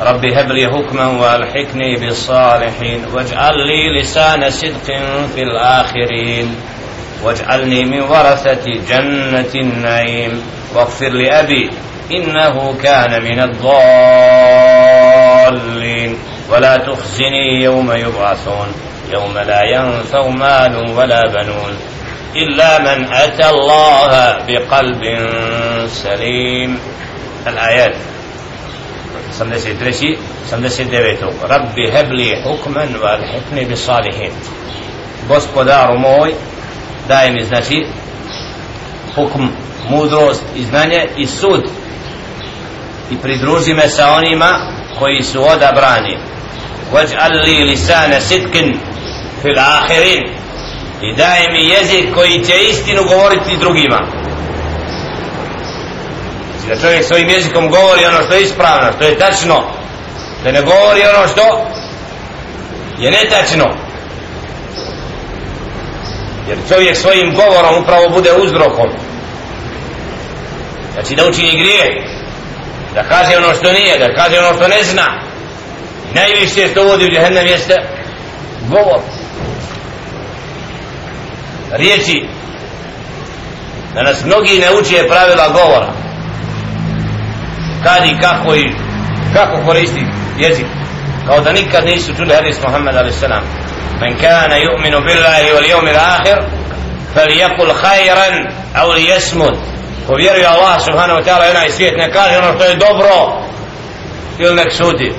رب هب لي حكما والحقني بالصالحين واجعل لي لسان صدق في الآخرين واجعلني من ورثة جنة النعيم واغفر لأبي إنه كان من الضالين. ولا تخزني يوم يبعثون يوم لا ينفع مال ولا بنون إلا من أتى الله بقلب سليم. الآيات 83. 79. Rabbi hebli hukman var hikni bi salihin Gospodaru moj daj mi znači hukm, mudrost i znanje i sud i pridruži me sa onima koji su odabrani Vaj alli lisana sidkin fil ahirin i daj mi jezik koji će istinu govoriti drugima znači da čovjek svojim jezikom govori ono što je ispravno što je tačno. Da ne govori ono što je netačno. Jer čovjek svojim govorom upravo bude uzrokom. Znači da učini grije da kaže ono što nije da kaže ono što ne zna. Najviše što vodi u džehennem jeste govor. Riječi. Da nas mnogi ne uče pravila govora kad i kako i kako koristi jezik kao da nikad nisu čuli hadis Muhammed a.s. من كان يؤمن بالله واليوم الآخر فليقل خيرا أو ليسمت povjeruje Allah subhanahu wa ta'ala i onaj svijet ne kaže ono što je dobro ili nek sudi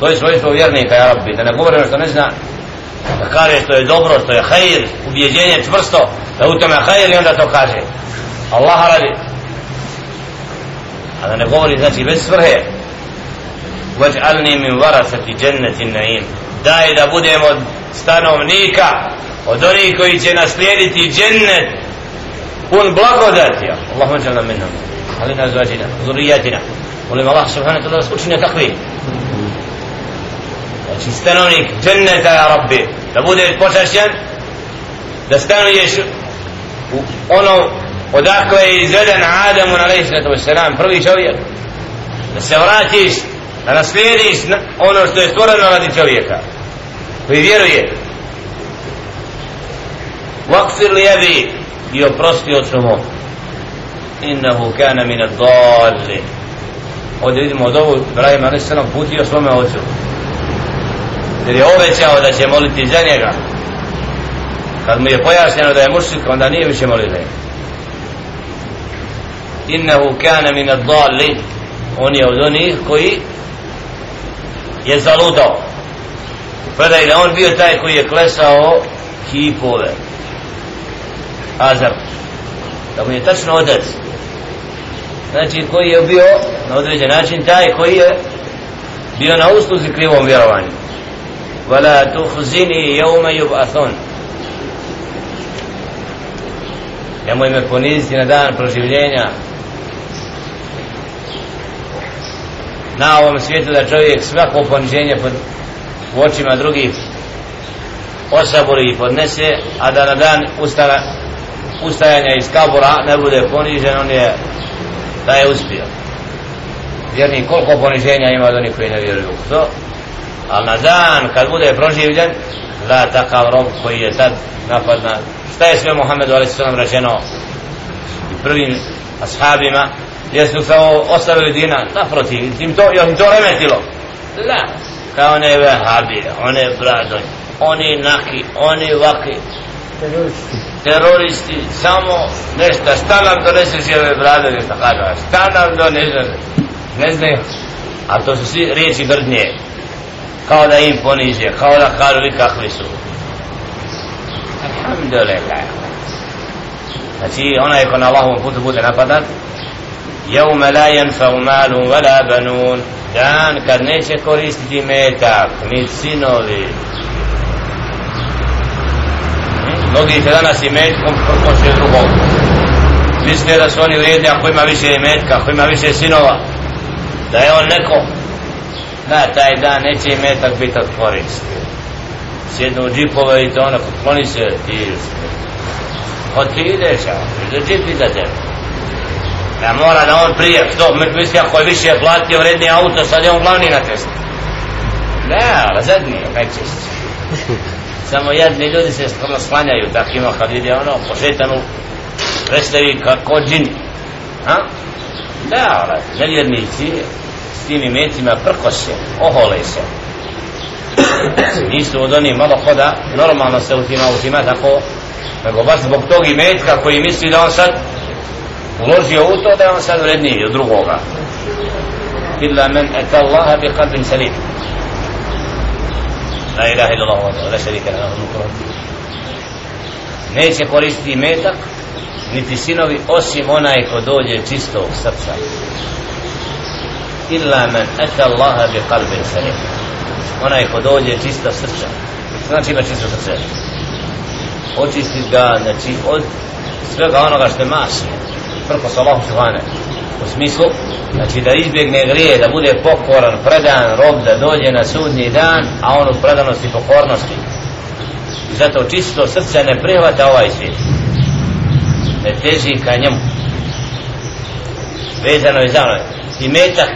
to je svojstvo vjernika ja rabbi da ne govori ono što ne zna da kaže što je dobro što je hajir ubjeđenje čvrsto da u tome hajir i onda to kaže Allah radi a da ne govori znači bez svrhe. Vaj'alni min varasati dženneti na'im. Daj da budemo od stanovnika od onih koji će naslijediti džennet. Pun blagodati Allahumma jalna minnam alina zvađina zurijatina. Molim Allah subhanahu wa ta'ala učinje takvi. Znači stanovnik dženneta ja rabbi. Da bude počašćen da stanuješ u ono odakle je izveden Adamu alaihi prvi čovjek? Da se vratiš da naslijediš ono što je stvoreno radi čovjeka. Koji vjeruje. Wakfir li jebi i oprosti od mom innahu kana min ad-dallin. Ovdje vidimo od ovu Ibrahim a.s. putio svome ocu. Jer je obećao da će moliti za njega. Kad mu je pojašnjeno da je mušik onda nije više molio za njega innahu kana min ad-dallin on je od onih koji je zalutao predaj da on bio taj koji je klesao kipove Azar da mu je tačno otac znači koji je bio na određen način taj koji je bio na usluzi krivom vjerovanju ولا تخزني يوم يبعثون nemoj me poniziti na dan proživljenja Na ovom svijetu da čovjek svako poniženje pod u očima drugih osabori i podnese a da na dan ustana, ustajanja iz kabura ne bude ponižen on je da je uspio. Vjerni koliko poniženja ima od onih koji ne vjeruju u to? Ali na dan kad bude proživljen la takav rob koji je tad napadna. Šta je sve Muhammedu a.s. rečeno? I prvim ashabima jesu samo ostavili dina naprotiv im to, im to remetilo? La. Kao one vehabije one bradoj oni naki oni vaki. Teroristi. Teroristi samo nešto šta nam doneseš i ove bradove šta kaže šta nam doneseš ne znaju. A to su svi riječi grdnje kao da im poniže kao da kažu vi kakvi su. Alhamdulillah. Znači onaj ko na Allahovom putu bude napadan يوم لا ينفع مال ولا بنون dan kad neće koristiti metak ni sinovi mnogi će danas i metkom prkoše drugom misle da su oni vrijedni ako ima više metka ako ima više sinova da je on neko da taj dan neće metak biti od koristi sjednu u džipove i to ono kloni se ti od ti ideš a da džip iza tebe Ja mora da on prije, što misli ako je više platio vredni auto, sad je on glavni na testu. Ne, ali zadnji, najčešće. Samo jedni ljudi se sklanjaju, tako ima kad vidi ono, po šetanu, predstavi kako džin. Ha? Da, ali nevjernici s tim imecima prkose, ohole se. Nisu od onih malo hoda, normalno se u tim autima tako, nego baš zbog tog imetka koji misli da on sad uložio u to da je on sad vredniji od drugoga. Illa men eta Allaha bi qalbin salim. La ilaha illa Allah la šarika lahu neće koristiti metak niti sinovi osim onaj ko dođe čistog srca. Illa men eta Allaha bi qalbin salim. Onaj ko dođe čista srca. Znači ima čisto srce? Očisti ga znači od svega onoga što je masno prkos Allahu Subhane u smislu znači da izbjegne grije da bude pokoran, predan rob da dođe na sudnji dan a on u predanosti i pokornosti. I zato čisto srce ne prihvata ovaj svijet. Ne teži ka njemu. Vezano je zano i metak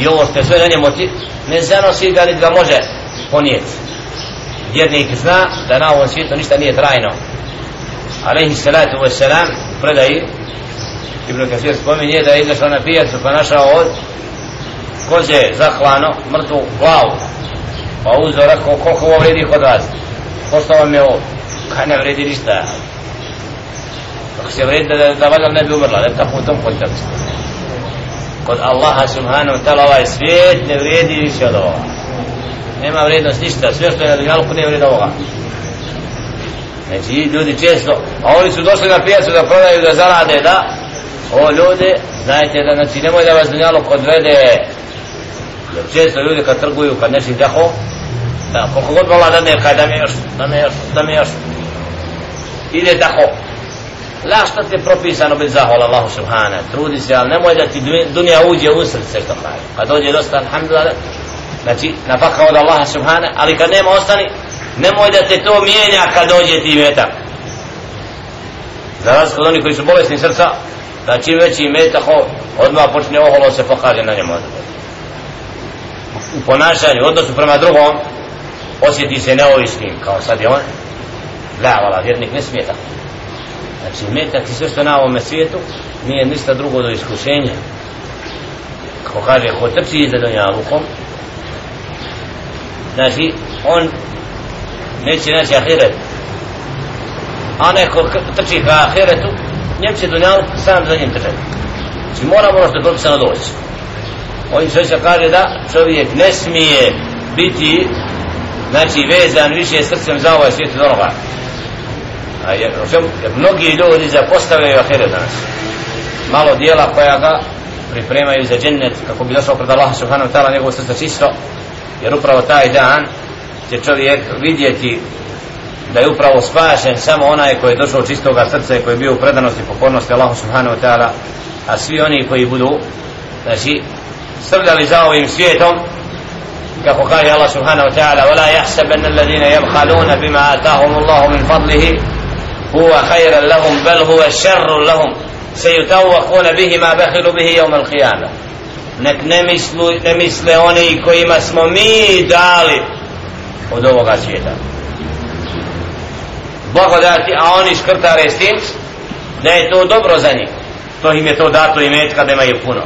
i ovo što je sve na njemu ti ne zanosi ga niti ga može ponijeti. Vjernik zna da na ovom svijetu ništa nije trajno. Alaihi salatu wasalam predaji Ibn Kathir spominje da je izašao na pijacu pa našao od koze zahlano, mrtvu glavu. Pa uzeo, rekao, koliko ovo vredi kod vas? Pošto vam je ovo? Kaj ne vredi ništa. Ako se vredi da, da valjda ne bi umrla, da tako u tom kontekstu. Kod Allaha subhanahu wa ta'ala ovaj svijet ne vredi više od ovoga. Nema vrednost ništa, sve što je na dunjalku ne vredi ovoga. Znači, ljudi često, a oni su došli na pijacu da prodaju, da zarade, da, o ljudi, znajte da znači nemoj da vas dunjalog odvede jer često ljudi kad trguju kad nečim deho da koliko god vola da ne kaj da mi još da mi još da mi još. Ide deho la što ti je propisano biti zahvala Allahu Subhane trudi se ali nemoj da ti dunja uđe u srce što kaže. Kad dođe dosta alhamdulillah. Znači napaka od Allaha Subhane ali kad nema ostani. Nemoj da te to mijenja kad dođe ti metak. Za razliku od onih koji su bolesni srca da čim veći metak odmah počne oholo se pokaže na njemu. U ponašanju, odnosu prema drugom osjeti se neovisnim kao sad je on. La, vala, vjernik ne smije tako. Znači metak i sve što na ovome svijetu nije ništa drugo do iskušenja. Kako kaže ko trči iza dunjalukom znači on neće naći ahiret. A neko trči ka ahiretu njem će dunjaluk sam za njim držati znači moramo ono što je propisano doći. Ovim sve se kaže da čovjek ne smije biti znači vezan više srcem za ovaj svijet od onoga. A jer, jer mnogi ljudi zapostavljaju ahire danas. Malo dijela koja ga pripremaju za džennet kako bi došao pred Allaha subhanahu wa ta'ala njegovo srce čisto. Jer upravo taj dan će čovjek vidjeti da je upravo spašen samo onaj koji je došao čistoga srca i koji je bio u predanosti i pokornosti Allahu subhanahu wa ta'ala a svi oni koji budu znači srljali za ovim svijetom kako kaže Allah subhanahu wa ta'ala ولا يحسبن الذين يبخلون بما آتاهم الله من فضله هو خير لهم بل هو شر لهم سيتوقون به ما بخلوا به يوم القيامة nek ne, mislu, ne misle oni kojima smo mi dali od ovoga svijeta blagodati, a oni škrtare s tim, da je to dobro za njih. To im je to dato i metka da imaju puno.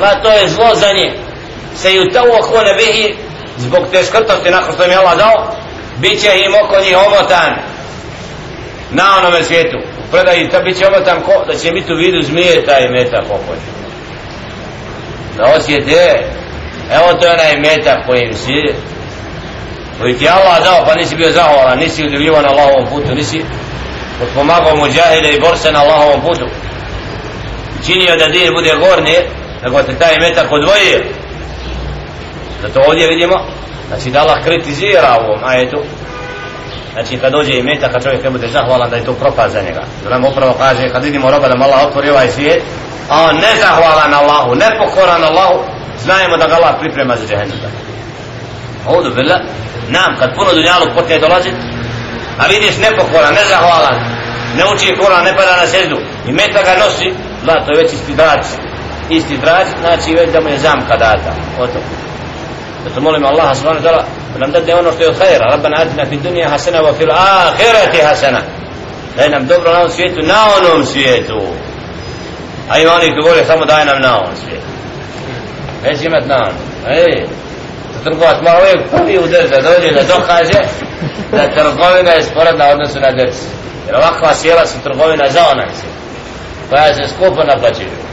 La to je zlo za njih. Se ju to oko ne bihi, zbog te škrtosti nakon što im je Allah dao, bit će im oko njih omotan na onome svijetu. Predaj, ta bit će omotan ko, da će biti u vidu zmije taj meta pokoj. Da osjete, evo to je onaj meta koji im si Pa koji ti Allah dao pa nisi bio zahvalan nisi udjeljivan na Allahovom putu nisi pomagao muđahide i borse na Allahovom putu. Činio da dir bude gorni nego te taj metak odvojio. Zato ovdje vidimo znači da Allah kritizira ovom ajetu. Znači kad dođe i metak kad čovjek ne bude zahvalan da je to propast za njega. Da nam upravo kaže kad vidimo roba da mu Allah otvori ovaj svijet a on ne zahvalan Allahu ne pokoran Allahu znajemo da ga Allah priprema za džehennem. Audu billah nam kad puno dunjalu počne dolazit a vidiš nepokoran, nezahvalan ne uči Kur'an, ne pada na sezdu i meta ga nosi zlato je već isti drač isti drač znači već da mu je zamka data o to. Zato molim Allaha subhanahu wa ta'ala da nam dade ono što je od hajera. Rabbana atina fi dunija hasana wa fil ahirati hasana. Daj nam dobro na ovom svijetu na onom svijetu. A ima oni koji govore samo daj nam na ovom svijetu. Već imat na onom. Ej trgovac mora uvijek prvi udar da dođe da dokaže da trgovina je sporedna odnosu na djeci jer ovakva sjela su trgovina za onaj sjela koja se skupo naplaćuju.